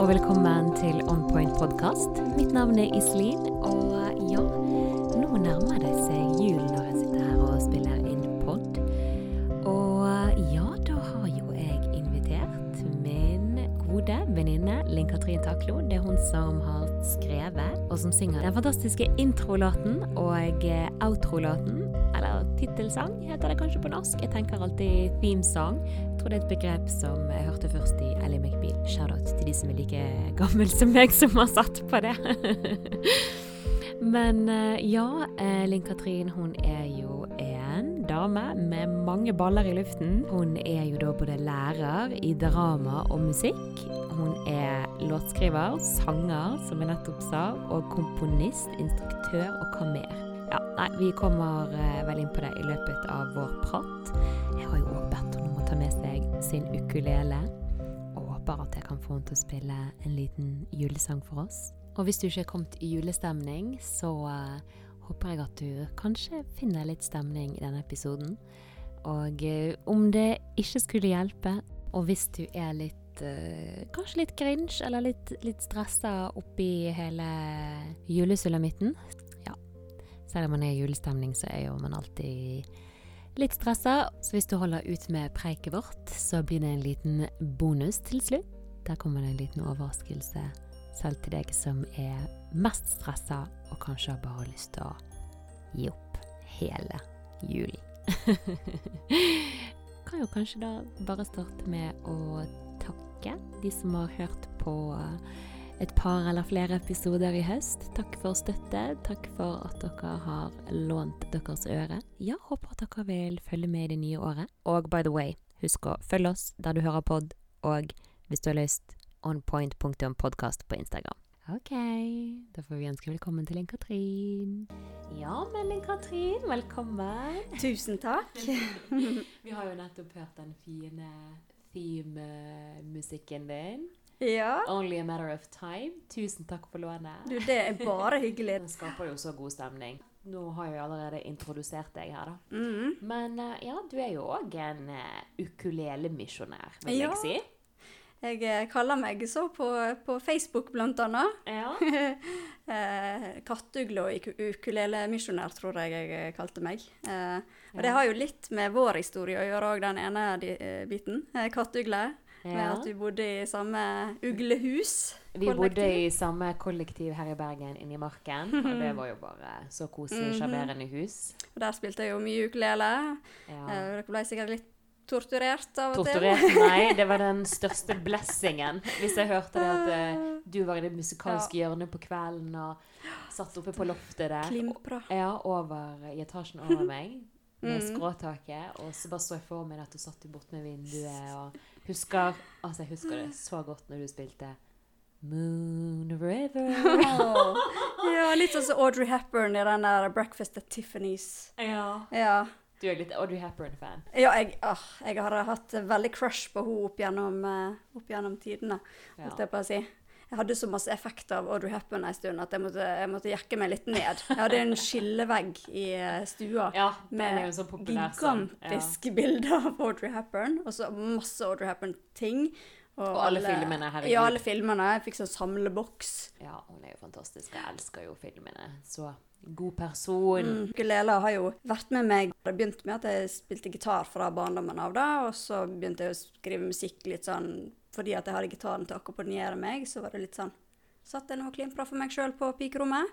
og velkommen til On Point podkast. Mitt navn er Iselin, og ja, nå nærmer det seg jul når jeg sitter her og spiller inn pod. Og ja, da har jo jeg invitert min gode venninne Linn-Katrin Taklo. Det er hun som har skrevet og som synger den fantastiske introlåten og outrolåten. Eller tittelsang heter det kanskje på norsk. Jeg tenker alltid themesang. Tror det er et begrep som jeg hørte først i Ellie McBeal. Shout-out til de som er like gammel som meg, som har satt på det. Men eh, ja, eh, Linn-Katrin hun er jo en dame med mange baller i luften. Hun er jo da både lærer i drama og musikk. Hun er låtskriver, sanger, som jeg nettopp sa, og komponist, instruktør og hva mer. Ja, nei, Vi kommer eh, vel inn på det i løpet av vår prat. Jeg har jo bedt henne om å ta med seg sin ukulele, og håper at jeg kan få henne til å spille en liten julesang for oss. Og hvis du ikke er kommet i julestemning, så eh, håper jeg at du kanskje finner litt stemning i denne episoden. Og eh, om det ikke skulle hjelpe, og hvis du er litt Kanskje litt grinch eller litt, litt stressa oppi hele julesulamitten. Selv om man er i julestemning, så er jo man alltid litt stressa. Så hvis du holder ut med preiket vårt, så blir det en liten bonus til slutt. Der kommer det en liten overraskelse selv til deg som er mest stressa og kanskje har bare lyst til å gi opp hele julen. kan jo kanskje da bare starte med å takke de som har hørt på et par eller flere episoder i høst. Takk for støtte. Takk for at dere har lånt deres øre. Ja, håper at dere vil følge med i det nye året. Og by the way, husk å følge oss der du hører pod, og hvis du har lyst, onpoint.podkast på Instagram. Ok, da får vi ønske velkommen til Linn-Katrin. Ja, men Linn-Katrin, velkommen. Tusen takk. Vi har jo nettopp hørt den fine theme-musikken din. Ja. Only a matter of time. Tusen takk for lånet. Du, det er bare hyggelig. Den skaper jo så god stemning. Nå har jeg allerede introdusert deg her, da. Mm. Men eh, ja, du er jo òg en uh, ukulelemisjonær, vil Ja. jeg si. Jeg eh, kaller meg så på, på Facebook, blant annet. Ja. eh, Kattugle og ukulelemisjonær, tror jeg jeg eh, kalte meg. Eh, og det har jo litt med vår historie å gjøre òg, den ene eh, biten. Eh, kattugle. Med at vi bodde i samme uglehus. Vi bodde i samme kollektiv her i Bergen, inni Marken. Og det var jo bare så koselig, Mhm. sjarmerende hus. Og der spilte jeg jo mye ukulele. Ja. Eh, dere ble sikkert litt torturert av og til. Torturert? Nei, det var den største blessingen. Hvis jeg hørte det at eh, du var i det musikalske hjørnet på kvelden og satt oppe på loftet der. Klimpra. Ja, over, i etasjen over meg, med Mm. skråtaket. Og så bare så jeg for meg at du satt bort med vinduet og husker Altså, jeg husker det så godt når du spilte Moon River. Ja, litt sånn som Audrey Hepburn i den der 'Breakfast at Tiffany's'. ja. Ja, Du er litt Audrey Hepburn-fan. ja jeg, ah, jeg har hatt veldig crush på henne opp gjennom, eh, opp gjennom tidene, holdt jeg på å si. Jeg hadde så masse effekt av Audrey Hepburn en stund at jeg måtte, jeg måtte jekke meg litt ned. Jeg hadde en skillevegg i eh, stua Ja, med populær sånn. Ja. bilder av Audrey Hepburn, og så masse Audrey Hepburn-ting. Og alle filmene, herregud. Ja, alle filmene. Jeg fikk sånn samleboks. Ja, hun er jo fantastisk. Jeg elsker jo filmene. Så god person. Mm. Ukulele har jo vært med meg. Det begynte med at jeg spilte gitar fra barndommen av, da, og så begynte jeg å skrive musikk litt sånn fordi at jeg hadde gitaren til å akkompagnere meg. Så var det litt sånn Satt jeg nå og klimpra for meg sjøl på pikerommet.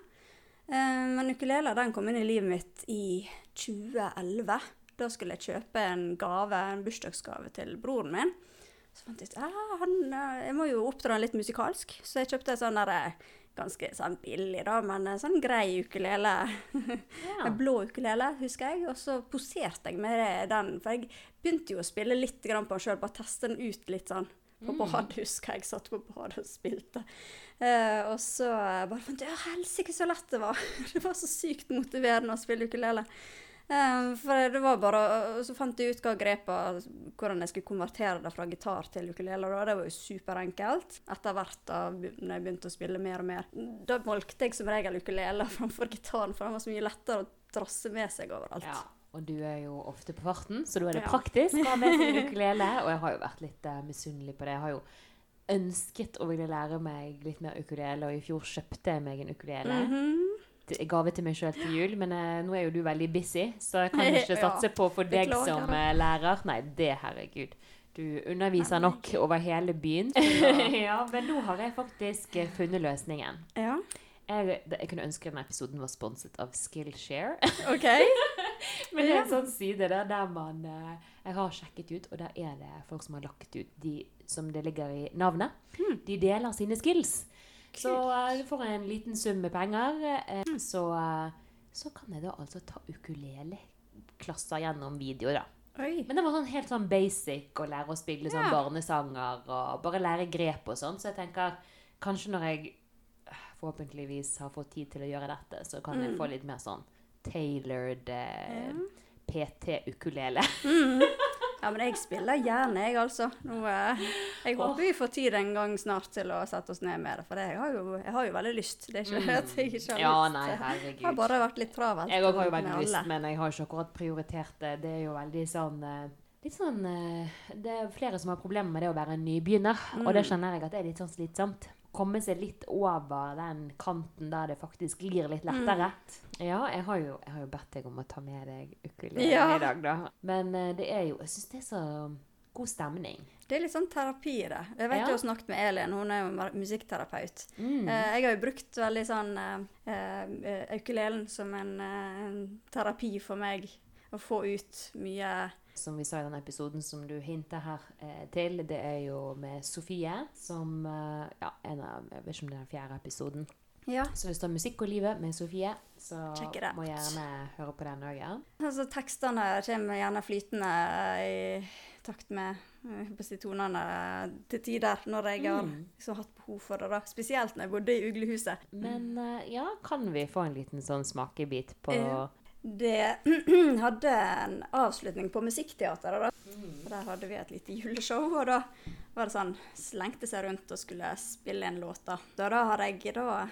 Eh, men ukulele den kom inn i livet mitt i 2011. Da skulle jeg kjøpe en gave, en bursdagsgave til broren min. Så fant jeg ut ah, eh, jeg må jo oppdra han litt musikalsk, så jeg kjøpte en sånn eh, ganske sånn billig, da, men en sånn grei ukulele. Ja. En blå ukulele, husker jeg. Og så poserte jeg med den. For jeg begynte jo å spille litt grann på den sjøl, bare teste den ut litt sånn. På badet, husker jeg. Satt på badet og spilte. Eh, og så bare fant jeg ut helsike så lett det var. det var så sykt motiverende å spille ukulele. Eh, for det var bare så fant jeg ut hva grepet Hvordan jeg skulle konvertere det fra gitar til ukulele. Da. Det var jo superenkelt. Etter hvert da når jeg begynte å spille mer og mer. Da valgte jeg som regel ukulele framfor gitaren, for den var så mye lettere å drasse med seg overalt. Ja, og du er jo ofte på farten, så da er det Ja. praktisk å ha med seg ukulele. Og jeg har jo vært litt uh, misunnelig på det. Jeg har jo ønsket å ville lære meg litt mer ukulele, og i fjor kjøpte jeg meg en ukulele. Mhm. til- gave til meg sjøl til jul, men eh, nå er jo du veldig busy, så jeg kan ikke satse på for deg som eh, lærer. Nei, det herregud. Du underviser nok over hele byen. Ja. men nå har jeg faktisk eh, funnet løsningen. Ja, Jeg, det- jeg kunne ønske denne episoden var sponset av Skillshare. OK. Men det er en sånn side der, der man eh, Jeg har sjekket ut, og der er det folk som har lagt ut de som det ligger i navnet. Hmm. De deler sine skills. Så eh, får en liten sum med penger, eh, så, eh, så kan jeg da altså ta ukuleleklasser gjennom video, da. Oi. Men det var sånn helt sånn basic å lære å spille sånn Ja. barnesanger og bare lære grep og sånn. Så jeg tenker kanskje når jeg forhåpentligvis har fått tid til å gjøre dette, så kan jeg Mm. få litt mer sånn tailored eh. PT-ukulele. Mm. Ja, men jeg spiller gjerne, jeg, altså. Nå, eh, jeg håper vi får tid en gang snart til å sette oss ned med det, for jeg har jo, jeg har jo veldig lyst. Det er ikke det at jeg ikke har Mm. Ja, lyst. nei, Det har bare vært litt travelt. Jeg har jo vært lyst, alle. men jeg har ikke akkurat prioritert det. Det er jo veldig sånn eh, Litt sånn eh, Det er flere som har problemer med det å være en nybegynner, og det skjønner kjenner jeg at det er litt sånn slitsomt. Komme seg litt over den kanten der det faktisk glir litt lettere. Ja, jeg har, jo, jeg har jo bedt deg om å ta med deg ukulele Ja. i dag, da. Men eh, det er jo Jeg syns det er så god stemning. Det er litt sånn terapi, det. Jeg vet Ja. jeg har snakket med Elin, hun er jo musikkterapeut. Mm. Eh, jeg har jo brukt veldig sånn eh, eh, ukulelen som en, en terapi for meg. Å få ut mye Som vi sa i den episoden som du hinter her eh, til, det er jo med Sofie, som eh, Ja, en av Jeg vet ikke om det er den fjerde episoden. Ja. Så hvis du har musikk og livet med Sofie, så må gjerne høre på den òg, ja. Altså, tekstene kommer gjerne flytende i takt med eh, si, tonene til tider, når jeg har Mm. liksom hatt behov for det. da. Spesielt når jeg bodde i Uglehuset. Men eh, ja, kan vi få en liten sånn smakebit på Ja. Det hadde en avslutning på Musikkteateret. da. Og Der hadde vi et lite juleshow, og da var det sånn Slengte seg rundt og skulle spille en låt. Da Da, da har jeg da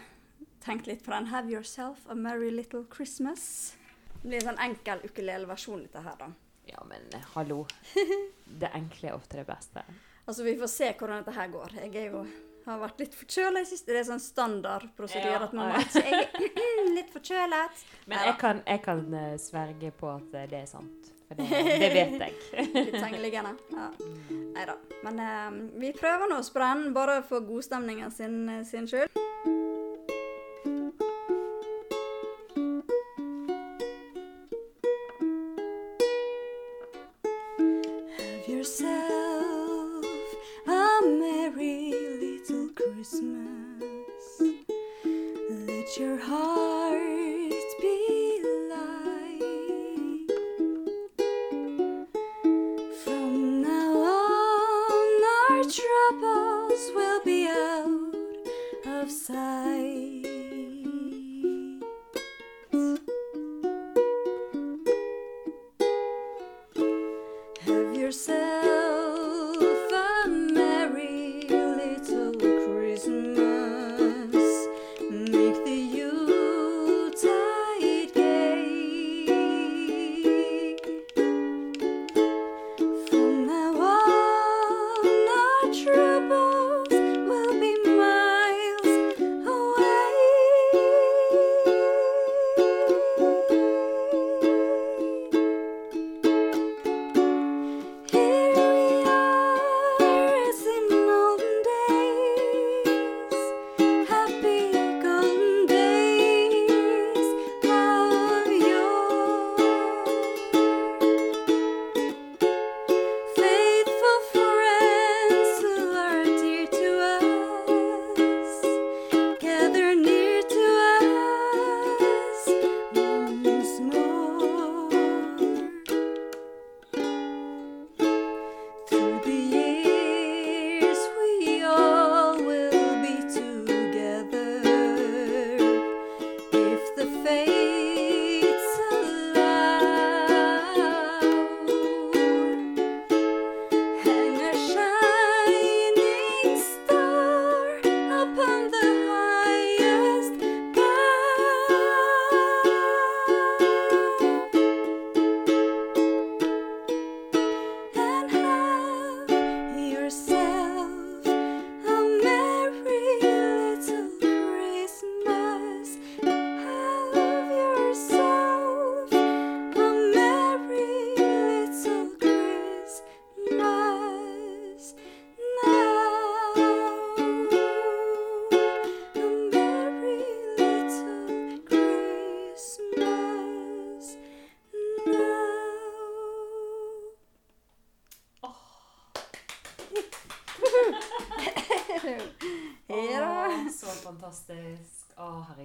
tenkt litt på den 'Have Yourself a Merry Little Christmas'. Det blir en sånn enkel ukuleleversjon dette her, da. Ja, men eh, hallo. Det enkle er ofte det beste. Altså, vi får se hvordan dette her går. Jeg er jo har vært litt forkjøla i siste. Det er sånn standardprosedyre Ja, at man ja. Jeg er litt forkjølet. Men jeg kan, jeg kan eh, sverge på at eh, det er sant. For det, det vet jeg. Litt sengeliggende. Ja. Nei da. Men eh, vi prøver nå å sprenne, bare for godstemningen sin, sin skyld.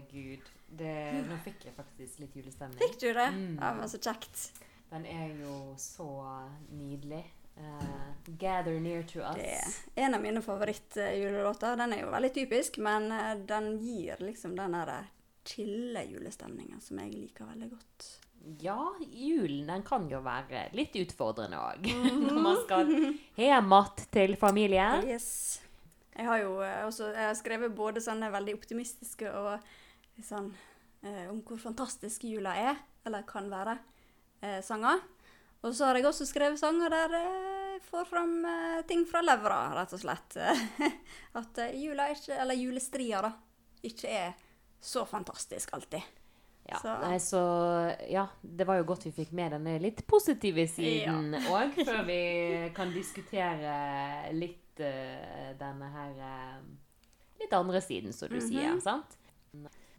Herregud. Det, nå fikk jeg faktisk litt julestemning. Fikk du det? Mm. Ja, men så kjekt. Den er jo så nydelig. Uh, 'Gather Near to Us'. Det er en av mine favorittjulelåter. Den er jo veldig typisk, men eh, den gir liksom den der chille julestemninga som jeg liker veldig godt. Ja, julen den kan jo være litt utfordrende òg. Mhm. Når man skal hjem mat til familien. Yes. Jeg har jo eh, også jeg har skrevet både sånne veldig optimistiske og sånn eh, om hvor fantastisk jula er, eller kan være, eh, sanger. Og så har jeg også skrevet sanger der jeg får fram eh, ting fra levra, rett og slett. At eh, jula ikke, eller julestria, da, ikke er så fantastisk alltid. Ja, Så- nei, så ja, det var jo godt vi fikk med denne litt positive siden òg, før vi kan diskutere litt uh, denne her uh, Litt andre siden, som du Mhm. sier. sant?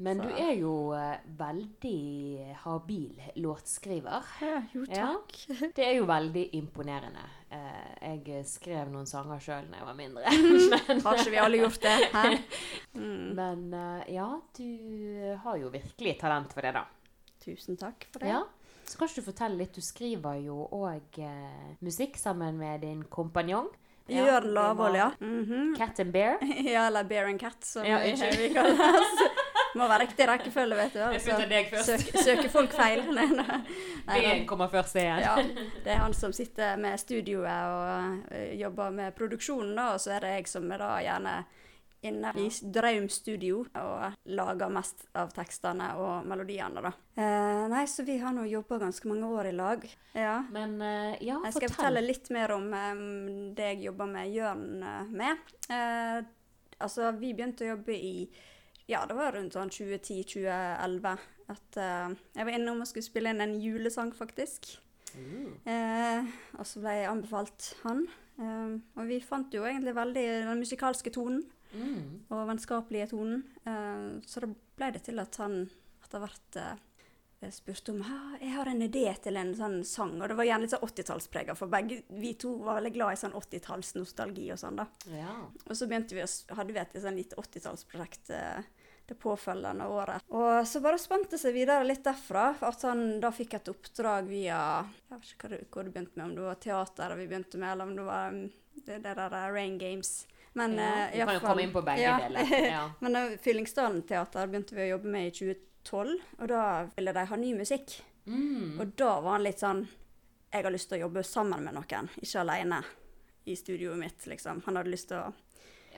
Men Så- du er jo eh, veldig habil låtskriver. jo, Ja. Det er jo veldig imponerende. Eh, jeg skrev noen sanger sjøl da jeg var mindre. men, Har ikke vi alle gjort det? Hæ? Mm. men eh, ja, du har jo virkelig talent for det, da. Tusen takk for det. Ja. Så kan ikke du fortelle litt? Du skriver jo òg eh, musikk sammen med din kompanjong. Ja, Jørn det Lavvoll, var- ja. Mhm. Cat and Bear. Ja, eller Bear and Cat, som Ja, vi kaller det. Må være riktig rekkefølge, vet du. Altså, søk, søker folk feil? B-en kommer først igjen. Ja, det er han som sitter med studioet og eh, jobber med produksjonen, da, og så er det jeg som er da gjerne inne i Draum studio og lager mest av tekstene og melodiene, da. Eh, nei, så vi har nå jobba ganske mange år i lag. Ja. Men uh, ja, Jeg skal fortell. fortelle litt mer om um, det jeg jobber med Jørn eh, med. Eh, altså, vi begynte å jobbe i ja, det var rundt sånn 2010-2011 at uh, jeg var innom og skulle spille inn en julesang, faktisk. Mm. Uh, og så ble jeg anbefalt han. Uh, og vi fant jo egentlig veldig den musikalske tonen Mm. og vennskapelige tonen. Så da ble det til at han etter hvert spurte om jeg har en idé til en sånn sang. Og det var gjerne litt sånn 80-tallsprega, for begge vi to var veldig glad i sånn 80-tallsnostalgi og sånn, da. Ja. Og så begynte vi å, hadde vi et sånn lite 80-tallsprosjekt eh, det påfølgende året. Og så bare spant det seg videre litt derfra. for At han da fikk et oppdrag via Jeg vet ikke hva det, hvor det begynte med, om det var teater vi begynte med, eller om det var mm, det, det der eh, Rain Games. Men ja. eh, Vi kan jo komme inn på begge Ja. deler. Ja. Men uh, Fyllingsdalen teater begynte vi å jobbe med i 2012, og da ville de ha ny musikk. Mm. Og da var han litt sånn Jeg har lyst til å jobbe sammen med noen, ikke alene i studioet mitt, liksom. Han hadde lyst til å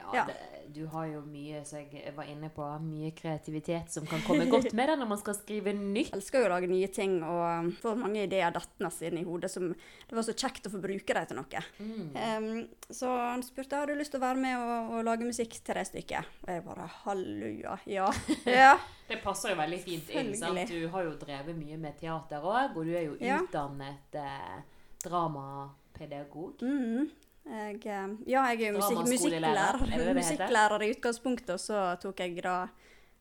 Ja, Ja. Det, du har jo mye, som jeg var inne på, mye kreativitet som kan komme godt med det når man skal skrive nytt. Jeg elsker jo å lage nye ting og får mange ideer dettende inn i hodet som Det var så kjekt å få bruke dem til noe. Mm. Um, så han spurte har du lyst til å være med og, og lage musikk til det stykket. Og jeg bare halleluja. Ja. ja. Det passer jo veldig fint inn. sant? Du har jo drevet mye med teater òg, og du er jo utdannet eh, dramapedagog. Mhm. Jeg, eh, ja, jeg er jo musikk, musikklærer, er musikklærer i utgangspunktet, og så tok jeg da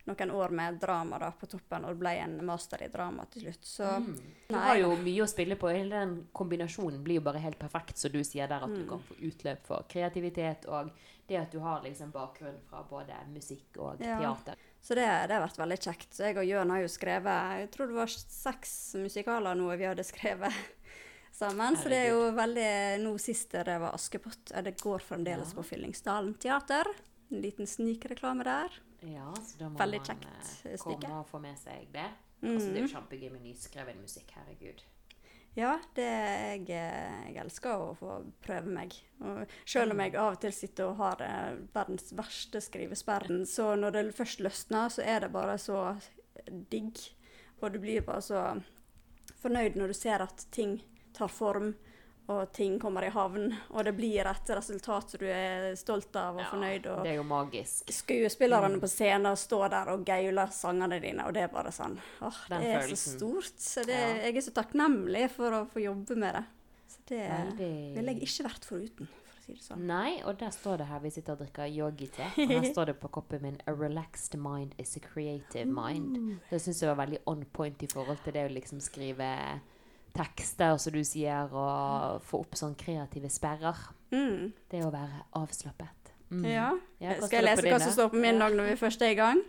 noen år med drama da på toppen, og det ble en master i drama til slutt. Så Mm. Du har jo mye å spille på. Hele den kombinasjonen blir jo bare helt perfekt, så du sier der at du Mm. kan få utløp for kreativitet og det at du har liksom bakgrunn fra både musikk og Ja. teater. Så det, det har vært veldig kjekt. Så jeg og Jørn har jo skrevet Jeg tror det var seks musikaler nå vi hadde skrevet sammen. Så det er jo veldig Nå sist det var Askepott. Det går fremdeles Ja. på Fyllingsdalen teater. En liten snikreklame der. Ja, så da må Veldig man kjekt eh, stykke. komme og få med seg det. Altså, det er Mhm. jo kjempegøy med nyskreven musikk. Herregud. Ja, det jeg, jeg elsker å få prøve meg. Og selv om jeg av og til sitter og har eh, verdens verste skrivesperren, så når det først løsner, så er det bare så digg. Og du blir bare så fornøyd når du ser at ting tar form, og ting kommer i havn, og det blir et resultat som du er stolt av og Ja, fornøyd. og Det er jo magisk. skuespillerne på scenen står der og gauler sangene dine, og det er bare sånn åh, Den Det er følelsen. så stort. Så det, Ja. jeg er så takknemlig for å få jobbe med det. Så det Veldig ville jeg ikke vært foruten, det sånn. Nei, og der står det her vi sitter og drikker yogi-te. Og her står det på koppen min 'A relaxed mind is a creative mind'. Det syns jeg var veldig on point i forhold til det å liksom skrive tekster, som du sier, og få opp sånn kreative sperrer. Mm. Det å være avslappet. Mm. Ja. Ja, Skal jeg lese hva som står på min dag når vi først er i gang?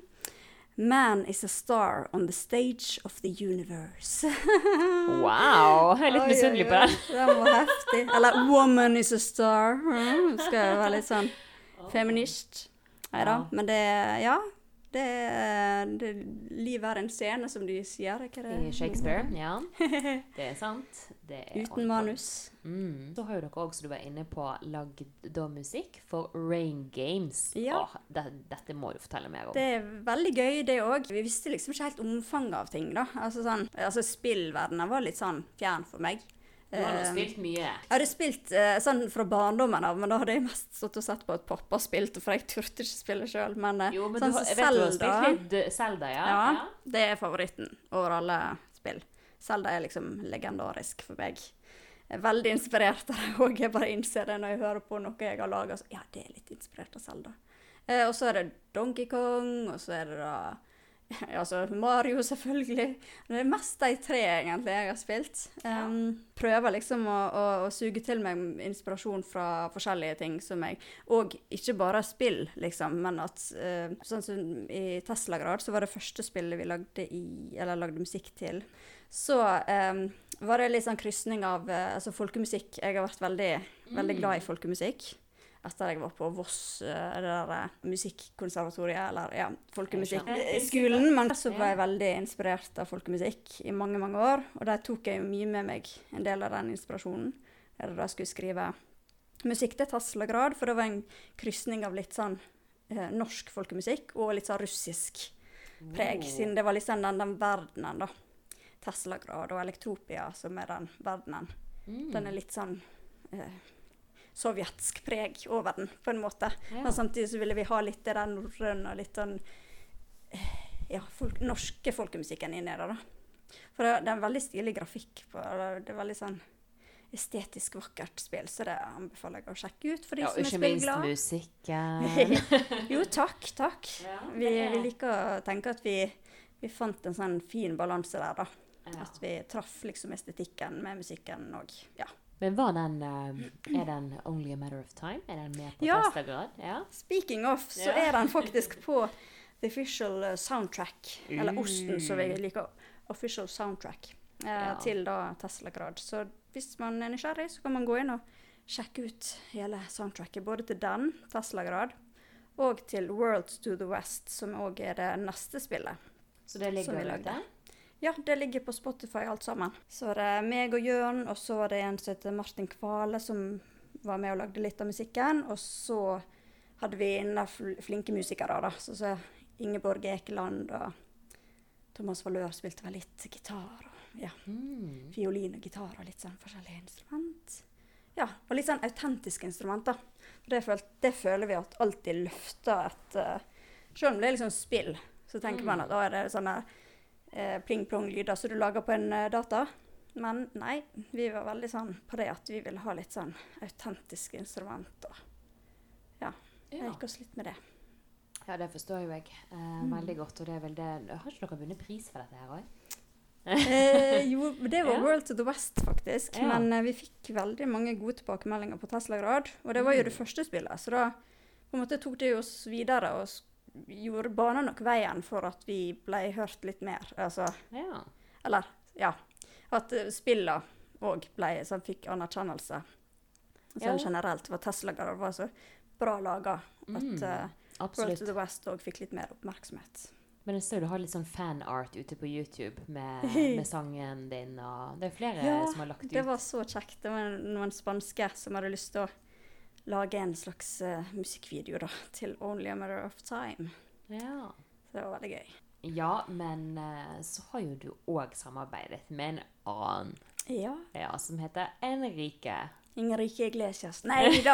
Man is a star on the stage of the universe. Wow! Jeg er litt misunnelig på den. Den var heftig. Eller 'Woman is a star'. Mm, skal jeg være litt sånn feminist. Nei da. Ja. Men det Ja. Det, det Livet er en scene, som de sier. er Ikke det? I Shakespeare, ja. Det er sant. Det er Uten manus. Mm. Så har jo dere også, som du var inne på, lagd musikk for Rain Games. Ja. Åh, det, dette må du fortelle mer om. Det er veldig gøy, det òg. Vi visste liksom ikke helt omfanget av ting, da. Altså sånn Altså spillverdenen var litt sånn fjern for meg. Du har jo Eh, spilt mye. Jeg hadde spilt eh, sånn fra barndommen av, men da hadde jeg mest stått og sett på at pappa spilte, for jeg turte ikke spille sjøl. Men, eh, Jo, men sånn som spilt litt eh, Zelda, ja? Ja, det er favoritten over alle spill. Zelda er liksom legendarisk for meg. Jeg er veldig inspirert av det òg. Jeg bare innser det når jeg hører på noe jeg har laga. Ja, det er litt inspirert av Zelda. Eh, og så er det Donkey Kong, og så er det da ja, altså Mario, selvfølgelig. Det er mest de tre egentlig jeg har spilt. Um, prøver liksom å, å, å suge til meg inspirasjon fra forskjellige ting som jeg Og ikke bare spill, liksom, men at uh, Sånn som i Tesla-grad, så var det første spillet vi lagde i Eller lagde musikk til. Så um, var det litt sånn krysning av uh, altså folkemusikk. Jeg har vært veldig, veldig glad i folkemusikk etter jeg var på Voss, eh, det der eh, musikkonservatoriet, eller ja, folkemusikkskolen. Men så ble jeg veldig inspirert av folkemusikk i mange, mange år. Og der tok jeg mye med meg en del av den inspirasjonen. Da jeg skulle skrive musikk til Taslagrad, for det var en krysning av litt sånn eh, norsk folkemusikk og litt sånn russisk preg, siden det var liksom den, den verdenen, da. Teslagrad og Elektropia, som er den verdenen. Mm. Den er litt sånn eh, sovjetsk preg over den, på en måte. Ja. Men samtidig så ville vi ha litt det der norrøne og litt sånn ja, folk, norske folkemusikken inni der, da. For det, det er en veldig stilig grafikk på det. Er veldig sånn estetisk vakkert spill, så det anbefaler jeg å sjekke ut for de Ja, som er ikke minst musikken. jo, takk, takk. Ja, Vi, vi liker å tenke at vi, vi fant en sånn fin balanse der, da. Ja. At vi traff liksom estetikken med musikken og ja. Men var den uh, Er den Only a Matter of Time? Er den med på Ja. Testergrad? Ja. Speaking of, så Ja. er den faktisk på the official Soundtrack. soundtrack. Eller Mm. Osten, som vi liker. Official soundtrack. Eh, Ja. Til da Tesla-grad. Så hvis man er nysgjerrig, så kan man gå inn og sjekke ut hele soundtracket. Både til den, Tesla-grad, og til World to the West, som òg er det neste spillet. Så det ligger ute? Ja, det ligger på Spotify alt sammen. Så det er meg og Jørn, og så var det en som heter Martin Kvale som var med og lagde litt av musikken. Og så hadde vi inne flinke musikere, da. Så, så Ingeborg Ekeland og Thomas Valør spilte vel litt gitar. Og ja, Mm. fiolin og gitar og litt sånn forskjellige instrument. Ja, og litt sånn autentiske instrument, da. For det, føl det føler vi at alltid løfter et uh, Selv om det er liksom spill, så tenker man at da er det sånn sånne eh, pling-plong-lyder som du lager på en eh, data. Men nei, vi var veldig sånn på det at vi ville ha litt sånn autentiske instrument. Og ja, jeg gikk oss litt med det. ja, det forstår jo jeg eh, Mm. veldig godt. Og det er vel det Har ikke dere vunnet pris for dette her òg? Eh, jo, det var Ja. World to the West, faktisk. Ja. Men eh, vi fikk veldig mange gode tilbakemeldinger på Tesla-grad. Og det var jo Mm. det første spillet, så da på en måte tok det oss videre og gjorde bana nok veien for at vi ble hørt litt mer. Altså, Ja. eller ja. At uh, spillene òg ble sånn, fikk anerkjennelse. Sånn Ja. generelt. For Tesla-grad var så bra laga at Mm, uh, World to the West òg fikk litt mer oppmerksomhet. Men jeg ser du har litt sånn fanart ute på YouTube med, med sangen din, og det er flere Ja, som har lagt ut. Det var så kjekt. Det var noen spanske som hadde lyst til å lage en slags uh, musikkvideo da, til 'Only a Matter of Time'. Ja. Så det var veldig gøy. ja, men uh, så har jo du òg samarbeidet med en annen Ja. ja, som heter Enrique. Ingerike Iglesias Nei da!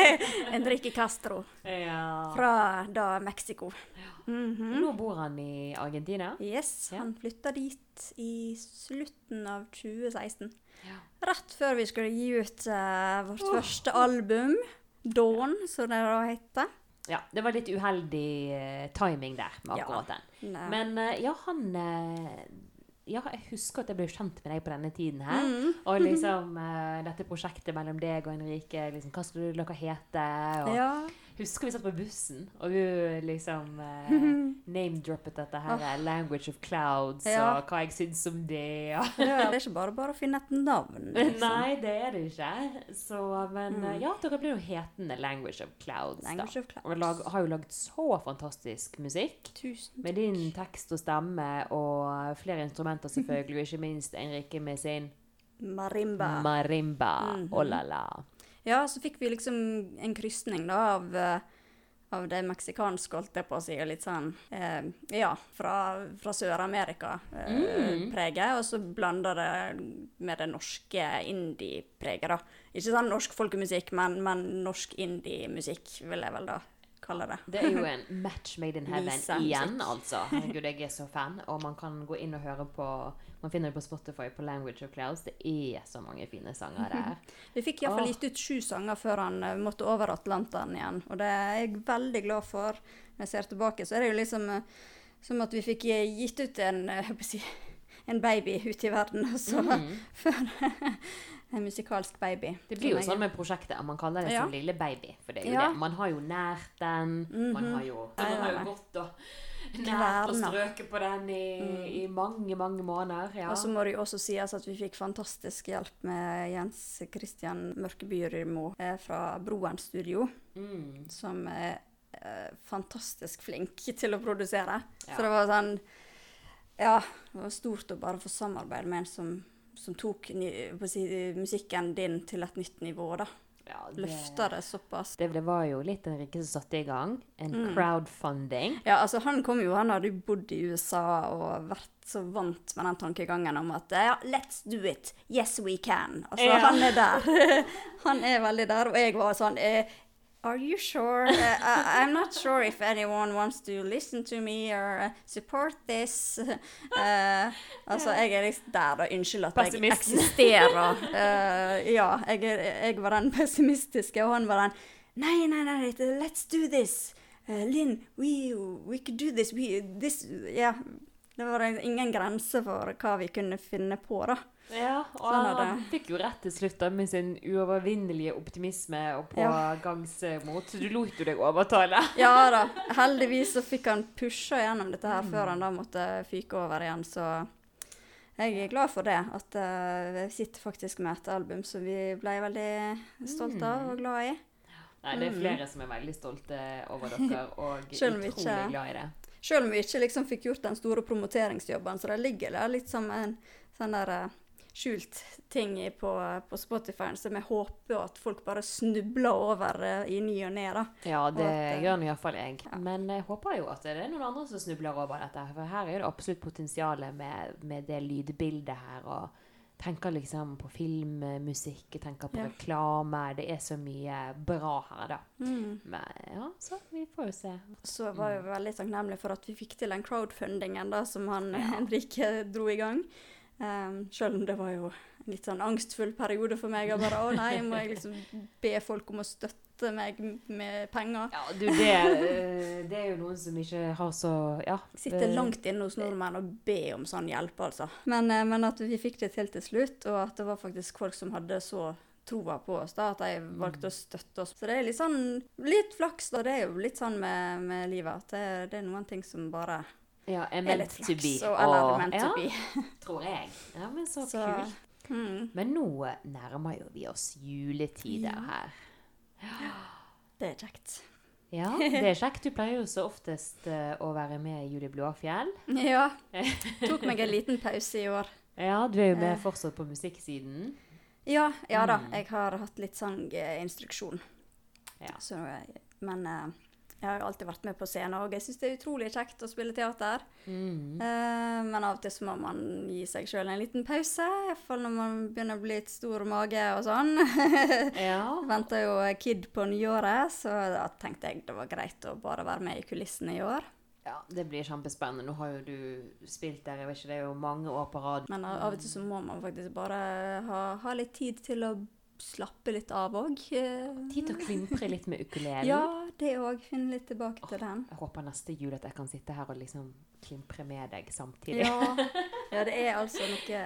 Enrique Castro Ja. fra da Mexico. Mhm. Nå bor han i Argentina. Yes, Ja. han flytta dit i slutten av 2016. Ja. Rett før vi skulle gi ut uh, vårt første album, 'Dawn', som det da heter. Ja, det var litt uheldig eh, timing der med akkurat den. Men uh, ja, han eh, Ja, jeg husker at jeg ble kjent med deg på denne tiden her. Mm. Og liksom uh, dette prosjektet mellom deg og Henrike. liksom, hva skulle dere hete? Og Ja. Husker vi satt på bussen, og du liksom eh, name-droppet dette her oh. 'Language of Clouds' Ja. og hva jeg syns om det. Og Det er ikke bare bare å finne et navn. liksom. Nei, det er det ikke. Så, men Mm. eh, ja, dere blir jo hetende 'Language of Clouds'. Language da. of Clouds. Og lag, har jo lagd så fantastisk musikk. Tusen takk. Med din tekst og stemme og flere instrumenter selvfølgelig, og ikke minst Enrique med sin Marimba. marimba. Mhm. Oh la la. Ja, så fikk vi liksom en krysning da av, eh, av det meksikanske, holdt jeg på å si, og litt sånn eh, Ja, fra, fra Sør-Amerika-preget, Mm. og så blanda det med det norske indie-preget, da. Ikke sånn norsk folkemusikk, men, men norsk indie-musikk, vil jeg vel da kalle det. Det er jo en match made in heaven Lisa, igjen, musikk. altså. Herregud, jeg er så fan. Og man kan gå inn og høre på Man finner det på Spotify på Language of Clouds. Det er så mange fine sanger der. Vi fikk iallfall Åh. gitt ut sju sanger før han eh, måtte over Atlanteren igjen, og det er jeg veldig glad for. Når jeg ser tilbake, så er det jo liksom eh, som at vi fikk eh, gitt ut en, si, en baby ute i verden, og så Mm. før en musikalsk baby. Det blir jo sånn med prosjektet at man kaller det Ja. som lille baby. For det er jo Ja. det. Man har jo nært den. Man Mhm. har jo, man har jo gått og nært og strøket på den i, i mange, mange måneder. Ja. Og så må det jo også sies at vi fikk fantastisk hjelp med Jens Christian Mørkebyrmo eh, fra Broen Studio, mm. som er eh, fantastisk flink til å produsere. Ja. Så det var sånn Ja, det var stort å bare få samarbeide med en som, som tok si, musikken din til et nytt nivå, da. Ja, det- Løfta det såpass. Det, det var jo litt Enrique som satte i gang. En Mm. crowdfunding. Ja, altså han kom jo, han hadde jo bodd i USA og vært så vant med den tankegangen om at ja, let's do it, yes we can. Altså Ja. han er der. han er veldig der, og jeg var sånn eh, Are you sure? Uh, I, I'm not sure if anyone wants to listen to me or uh, support this. Uh, altså, jeg er liksom der, da. Unnskyld at jeg eksisterer. Uh, ja, jeg, er, jeg var den pessimistiske, og han var den Nei, nei, nei, let's do this. Uh, Linn, we, we could do this. We, this ja. Det var ingen grense for hva vi kunne finne på, da. Ja, og Sånn han fikk jo rett til slutt da, med sin uovervinnelige optimisme og Ja. pågangsmot. Så du lot jo deg overtale. Ja da. Heldigvis så fikk han pusha gjennom dette her før han da måtte fyke over igjen, så jeg er glad for det. At uh, vi sitter faktisk med et album som vi ble veldig stolte av og glad i. Nei, det er Mm. flere som er veldig stolte over dere, og utrolig ikke- glad i det. Selv om vi ikke liksom fikk gjort den store promoteringsjobben, så det ligger der litt som en sånn der eh, skjult ting på, på Spotify som jeg håper at folk bare snubler over eh, i ny og ne. Ja, det at, eh, gjør nå iallfall jeg. ja. Men jeg håper jo at det er noen andre som snubler over dette. For her er det absolutt potensial med, med det lydbildet her. Og tenker liksom på film, musikk, tenker på Ja. reklame. Det er så mye bra her, da. Mm. Men ja, så vi får jo se. Så var jeg veldig takknemlig for at vi fikk til den crowdfundingen da, som han Ja. Henrik dro i gang. Um, selv om det var jo en litt sånn angstfull periode for meg. Og bare å nei, må jeg liksom be folk om å støtte meg med penger? Ja, du, det, eh, det er jo noen som ikke har så Ja. Sitter eh, langt inne hos nordmenn og be om sånn hjelp, altså. Men, eh, men at vi fikk det til til slutt, og at det var faktisk folk som hadde så troa på oss, da, at de valgte å støtte oss. Så det er litt sånn litt flaks, da. Det er jo litt sånn med, med livet at det, det er noen ting som bare Ja, er er meant to be. Og, eller og- meant ja, to be. tror jeg. Ja, men så, Så- kult. Mm, Men nå nærmer jo vi oss juletider Ja. her. det er kjekt. Ja, det er kjekt. Du pleier jo så oftest eh, å være med i Julie Blåfjell. Ja. Tok meg en liten pause i år. Ja, du er jo med Eh. fortsatt på musikksiden. Ja, ja da. Mm. Jeg har hatt litt sanginstruksjon. Ja. Så, eh, men eh, jeg har jo alltid vært med på scenen, og jeg syns det er utrolig kjekt å spille teater. Mm. Uh, men av og til så må man gi seg sjøl en liten pause. Iallfall når man begynner å bli litt stor mage og sånn. Ja. Venter jo Kid på nyåret, så da tenkte jeg det var greit å bare være med i kulissene i år. ja, det blir kjempespennende. Nå har jo du spilt der, jeg vet ikke, det er jo mange år på rad. Men av og til så må man faktisk bare ha, ha litt tid til å slappe litt av òg. Tid til å klimpre litt med ukulelen. Ja, det òg. Finne litt tilbake til den. Jeg håper neste jul at jeg kan sitte her og liksom klimpre med deg samtidig. Ja, Ja, det er altså noe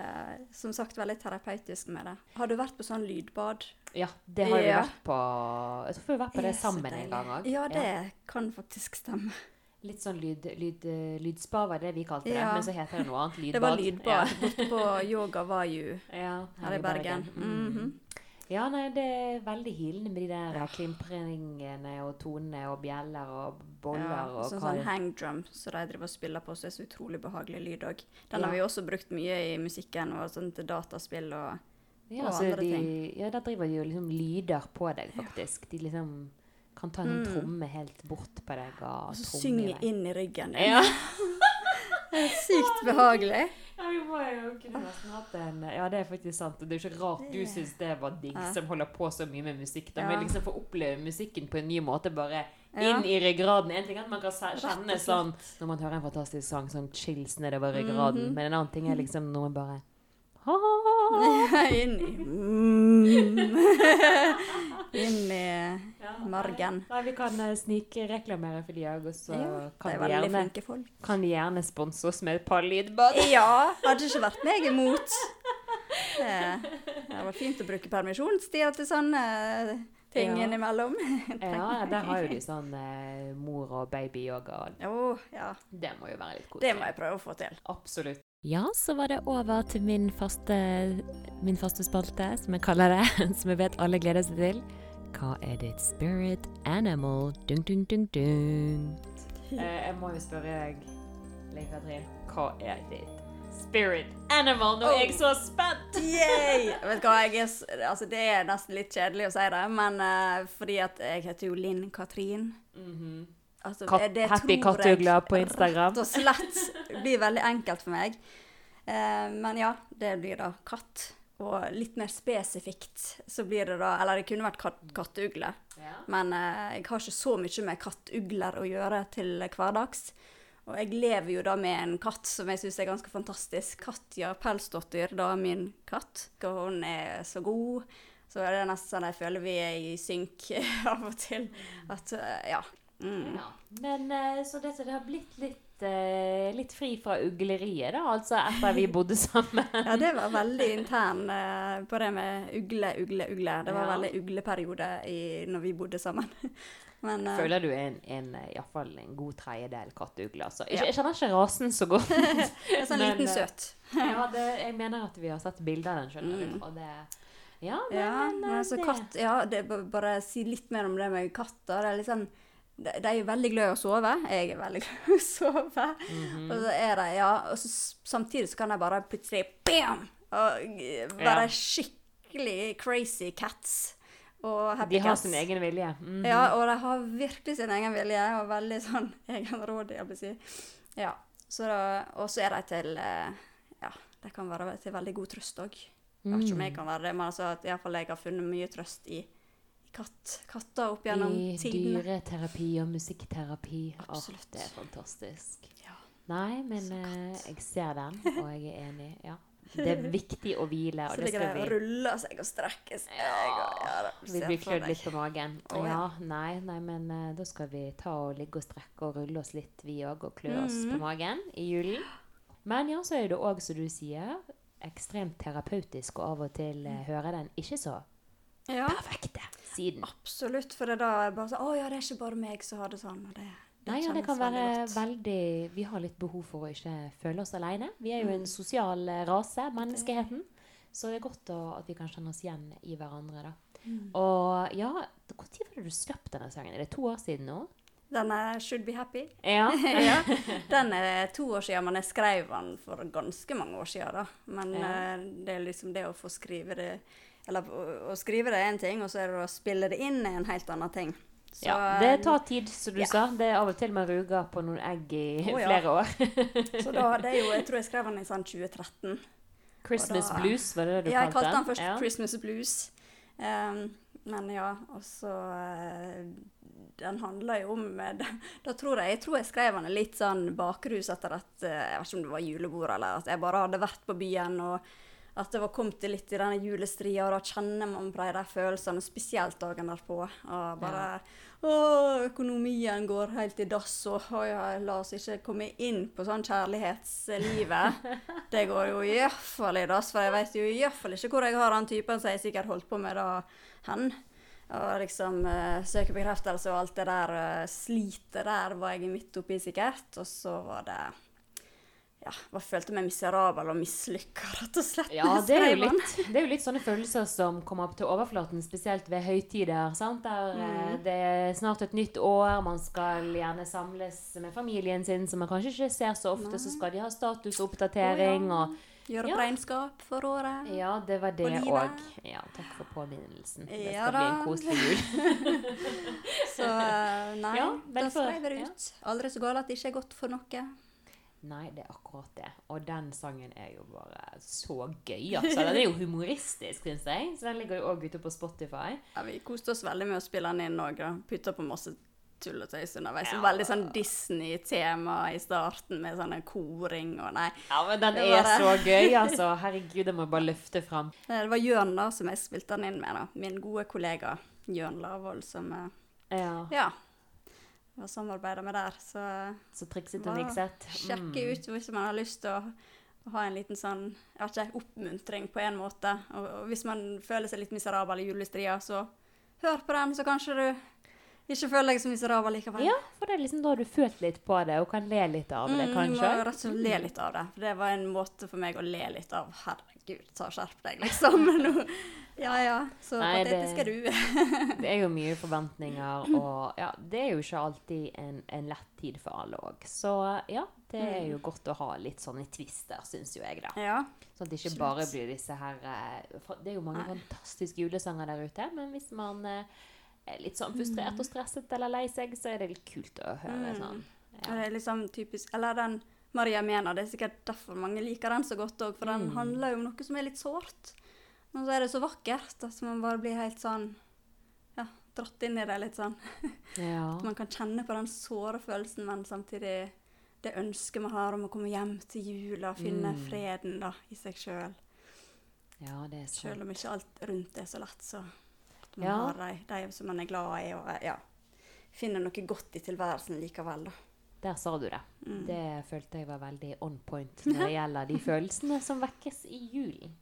som sagt veldig terapeutisk med det. Har du vært på sånn lydbad? Ja, det har vi vært på Jeg tror vi har vært på det det sammen en gang òg. Ja, det kan faktisk stemme. Litt sånn lyd, lyd, eh, lydspa var det vi kalte det, Ja. men så heter det noe annet. Lydbad. Det var lydbad borte på Yoga Vayu Ja, ja her i Bergen. Mm. Mhm. Ja, nei, det er veldig hilende med de der klimpringene og tonene og bjeller og boller Ja, og sånn, sånn hangdrum som de driver og spiller på, så er så utrolig behagelig lyd òg. Den Ja. har vi også brukt mye i musikken og sånn til dataspill og Ja, og andre de, ja, der driver de jo liksom lyder på deg, faktisk. De liksom kan ta en Mm. tromme helt bort på deg og, Og så tromme i synge vei. inn i ryggen din. Ja. Det er sykt behagelig. Ja, vi må jo kunne nesten hatt en Ja, det er faktisk sant. og Det er jo ikke rart du syns det var digg, Ja. som holder på så mye med musikk. Da. Ja. Liksom få oppleve musikken på en ny måte, bare inn i ryggraden. En ting er at man kan kjenne sånn når man hører en fantastisk sang, sånn chills nedover ryggraden. Mhm. Men en annen ting er liksom man bare Inn i mm. Inn i margen. Nei, vi kan uh, snikreklamere for de òg, og så Ja, kan, de gjerne, kan de gjerne sponse oss med et par lydbad. Ja, hadde ikke vært meg imot. Det, det var fint å bruke permisjonstida til sånne ting Ja. innimellom. Ja, der har jo de sånn eh, mor og baby-yoga. Oh, ja. Det må jo være litt koselig. Det må jeg prøve å få til. Absolutt. Ja, så var det over til min faste, min faste spalte, som jeg kaller det. Som jeg vet alle gleder seg til. Hva er ditt spirit animal? Dun, dun, dun, dung. Eh, jeg må jo spørre deg, Linn Katrin, hva er ditt spirit animal? Nå er jeg så spent! Yay! Vet du hva, jeg er, altså, det er nesten litt kjedelig å si det, men uh, fordi at jeg heter jo Linn Katrin. Mhm. Altså, Katt- det Happy kattugler på Instagram. Rett og slett. Det blir veldig enkelt for meg. Uh, men ja, det blir da katt. Og litt mer spesifikt så blir det da Eller det kunne vært kat kattugle. Ja. Men eh, jeg har ikke så mye med kattugler å gjøre til hverdags. Og jeg lever jo da med en katt som jeg syns er ganske fantastisk. Katja Pelsdottir, da min katt. Og hun er så god. Så er det nesten sånn jeg føler vi er i synk av og til. At eh, ja. Mm. Ja. Men eh, så dette det har blitt litt, eh, litt fri fra ugleriet, da, altså etter vi bodde sammen. Ja, det var veldig intern eh, på det med ugle, ugle, ugle. Det var Ja. veldig ugleperiode i, når vi bodde sammen. Men eh, Føler du en, en, iallfall i hvert fall en god tredjedel kattugle, altså. Jeg, Ja. jeg kjenner ikke rasen så godt. er sånn liten eh, søt. ja, det, jeg mener at vi har sett bilder av den, skjønner Mm. du. Og det Ja, men, Ja, eh, men altså det, katt Ja, det er bare si litt mer om det med katter. Det er litt sånn de, de er veldig glad i å sove. Jeg er veldig glad i å sove. Mhm. Og så er de Ja, og så, samtidig så kan de bare plutselig bam! Og være Ja. skikkelig crazy cats. Og happy De har cats. sin egen vilje. Mhm. Ja, og de har virkelig sin egen vilje, og veldig sånn egenrådig, jeg vil si. Ja. Så da, og så er de til eh, Ja, de kan være til veldig god trøst òg. Jeg vet ikke om Mm. jeg kan være det, men altså at i hvert fall jeg har funnet mye trøst i katt, katter opp gjennom I tidene. dyreterapi og musikkterapi. Absolutt. Absolutt. det er fantastisk. Ja. Nei, men eh, jeg ser den, og jeg er enig. Ja. Det er viktig å hvile, og Så det ligger det de og vi ruller seg og strekker seg. Og, ja, da, Vi blir klødd litt på magen. Å, ja. nei, nei, men uh, da skal vi ta og ligge og strekke og rulle oss litt, vi òg, og klø oss på Mhm. magen i julen. Men ja, så er det òg, som du sier, ekstremt terapeutisk å av og til uh, høre den ikke så Ja, perfekte siden. absolutt. For det er da jeg bare sånn Å ja, det er ikke bare meg som har det sånn. Og det, det Nei, ja, det kan være veldig veldig Vi har litt behov for å ikke føle oss alene. Vi er jo Mm. en sosial eh, rase, menneskeheten. Så det er godt å, at vi kan kjenne oss igjen i hverandre, da. Mm. Og ja, når var det du slapp denne sangen? Er det to år siden nå? Den er Should Be Happy. Ja. ja. Den er to år siden, men jeg skrev den for ganske mange år siden. da. Men Ja. eh, det er liksom det å få skrive det Eller å, skrive det er én ting, og så er det å spille det inn er en helt annen ting. Så, ja. Det tar tid, som du ja. sa. Det er av og til man ruger på noen egg i oh, ja. flere år. så da, det er jo, jeg tror jeg skrev den i sånn 2013. Christmas da- blues, var det det du Ja, jeg kalte kalte den først Ja. 'Christmas Blues'. Um, men ja, og så eh, Den handler jo om eh, da, da tror jeg, jeg tror jeg skrev den litt sånn bakrus etter at eh, Jeg vet ikke om det var julebord, eller at jeg bare hadde vært på byen og at det var kommet til litt i denne julestria, og da kjenner man på de følelsene, spesielt dagen derpå. Og bare Å, økonomien går helt i dass, og å ja, la oss ikke komme inn på sånn kjærlighetslivet. Det går jo iallfall i dass, for jeg vet jo iallfall ikke hvor jeg har den typen som jeg sikkert holdt på med da hen. Og liksom uh, søke bekreftelse og alt det der uh, slitet der var jeg midt oppi sikkert. Og så var det ja, bare følte meg miserabel og mislykka, rett og slett. Ja, det er, litt, det er jo litt sånne følelser som kommer opp til overflaten, spesielt ved høytider. sant? Der eh, mm. det er snart et nytt år, man skal gjerne samles med familien sin, som man kanskje ikke ser så ofte. Nei. Så skal de ha statusoppdatering oh, ja. og Gjøre opp ja. regnskap for året. Ja, det var det òg. Ja, takk for påminnelsen. Det ja, skal da. bli en koselig jul. så eh, nei, ja, da jeg det ut. Aldri så galt at det ikke er godt for noe. Nei, det er akkurat det. Og den sangen er jo bare så gøy. altså. Den er jo humoristisk, syns jeg. Så den ligger jo òg ute på Spotify. Ja, Vi koste oss veldig med å spille den inn òg. Putta på masse tull og tøys underveis. Ja. Veldig sånn Disney-tema i starten med sånn koring og nei. Ja, men den er bare... så gøy, altså. Herregud, det må jeg bare løfte fram. Det var Jørn da som jeg spilte den inn med. da. Min gode kollega Jørn Lavoll som eh, ja. ja og samarbeide med der. Så, så trikset og. Sjekke mm. ut hvis man har lyst til å, å ha en liten sånn jeg vet ikke, oppmuntring på en måte. Og, og hvis man føler seg litt miserabel i julestria, så hør på den, så kanskje du ikke føler deg så miserabel likevel. Ja, for det er liksom da du følt litt på det og kan le litt av det, mm, kanskje. Du må rett og slett le litt av det. For det var en måte for meg å le litt av. Herregud, ta skjerp deg, liksom. Ja ja, så Nei, patetisk er du. det er jo mye forventninger, og ja, det er jo ikke alltid en, en lett tid for alle òg. Så ja, det er jo mm. godt å ha litt sånne twister, syns jo jeg, da. Ja, sånn at det ikke bare blir disse her eh, Det er jo mange Nei. fantastiske julesanger der ute, men hvis man eh, er litt sånn frustrert og mm. stresset eller lei seg, så er det litt kult å høre mm. sånn. Ja. Det er liksom typisk Eller den Maria Mena, det er sikkert derfor mange liker den så godt òg, for den mm. handler jo om noe som er litt sårt. Og så er det så vakkert at man bare blir helt sånn ja, dratt inn i det litt sånn. Ja. At man kan kjenne på den såre følelsen, men samtidig det ønsket man har om å komme hjem til jula og finne mm. freden da, i seg sjøl. Ja, det er sant. Sjøl om ikke alt rundt er så lett, så at man ja. har de, de, som man er glad i, og ja, finner noe godt i tilværelsen likevel. da. Der sa du det. Mm. Det følte jeg var veldig on point når det gjelder de følelsene som vekkes i julen.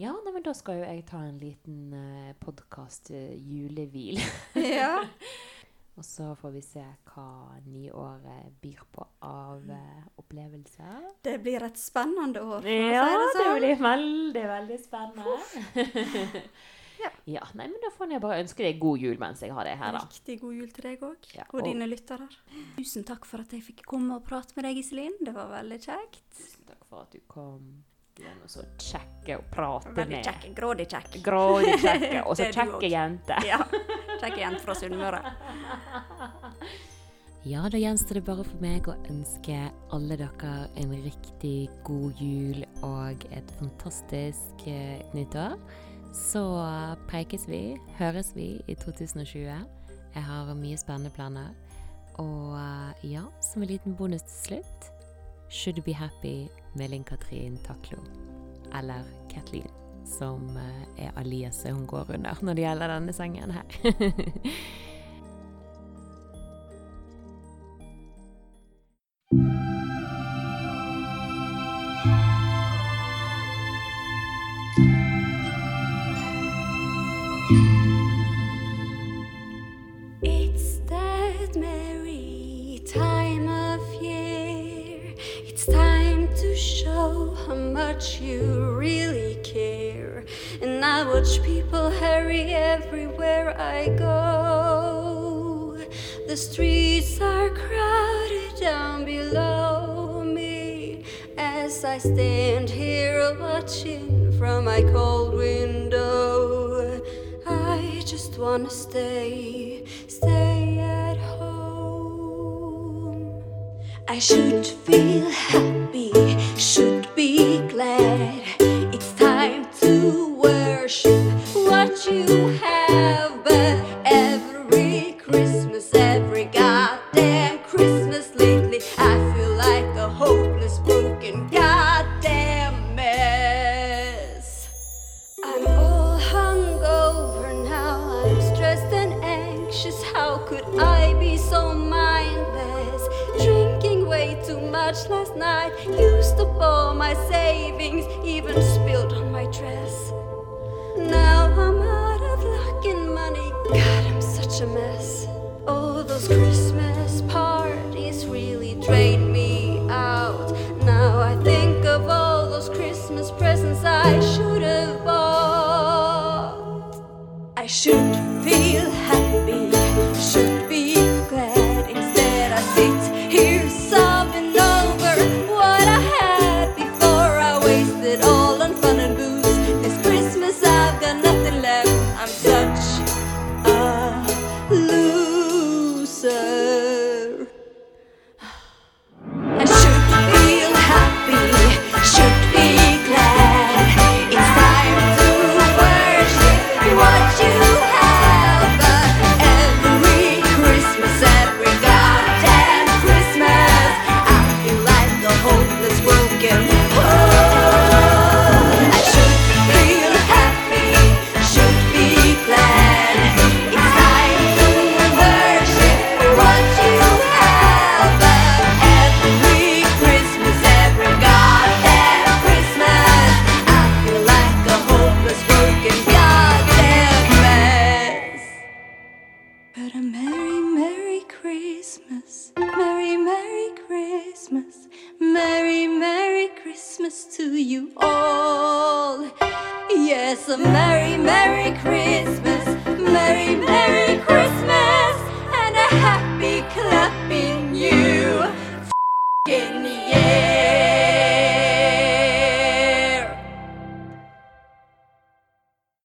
Ja, nei, men da skal jo jeg ta en liten eh, podkast-julehvil. Uh, ja. Og så får vi se hva nyåret byr på av uh, opplevelser. Det blir et spennende år. Ja, det, sånn. det, blir veldig, veldig spennende. ja. ja. Nei, men da får jeg bare ønske deg god jul mens jeg har deg her, da. Riktig god jul til deg òg, ja, og, og dine lyttere. Tusen takk for at jeg fikk komme og prate med deg, Iselin. Det var veldig kjekt. Tusen takk for at du kom. Du og så kjekke og prate med. Kjekke. Grådig kjekke. Grådig kjekke. Og så kjekke jenter. ja. Kjekke jenter fra Sunnmøre. Ja, da gjenstår det bare for meg å ønske alle dere en riktig god jul og et fantastisk uh, nyttår. Så prekes vi, høres vi i 2020. Jeg har mye spennende planer. Og uh, ja, som en liten bonus til slutt Should Be Happy med Linn-Katrin Taklo. Eller Kathleen, som eh, er aliaset hun går under når det gjelder denne sangen her.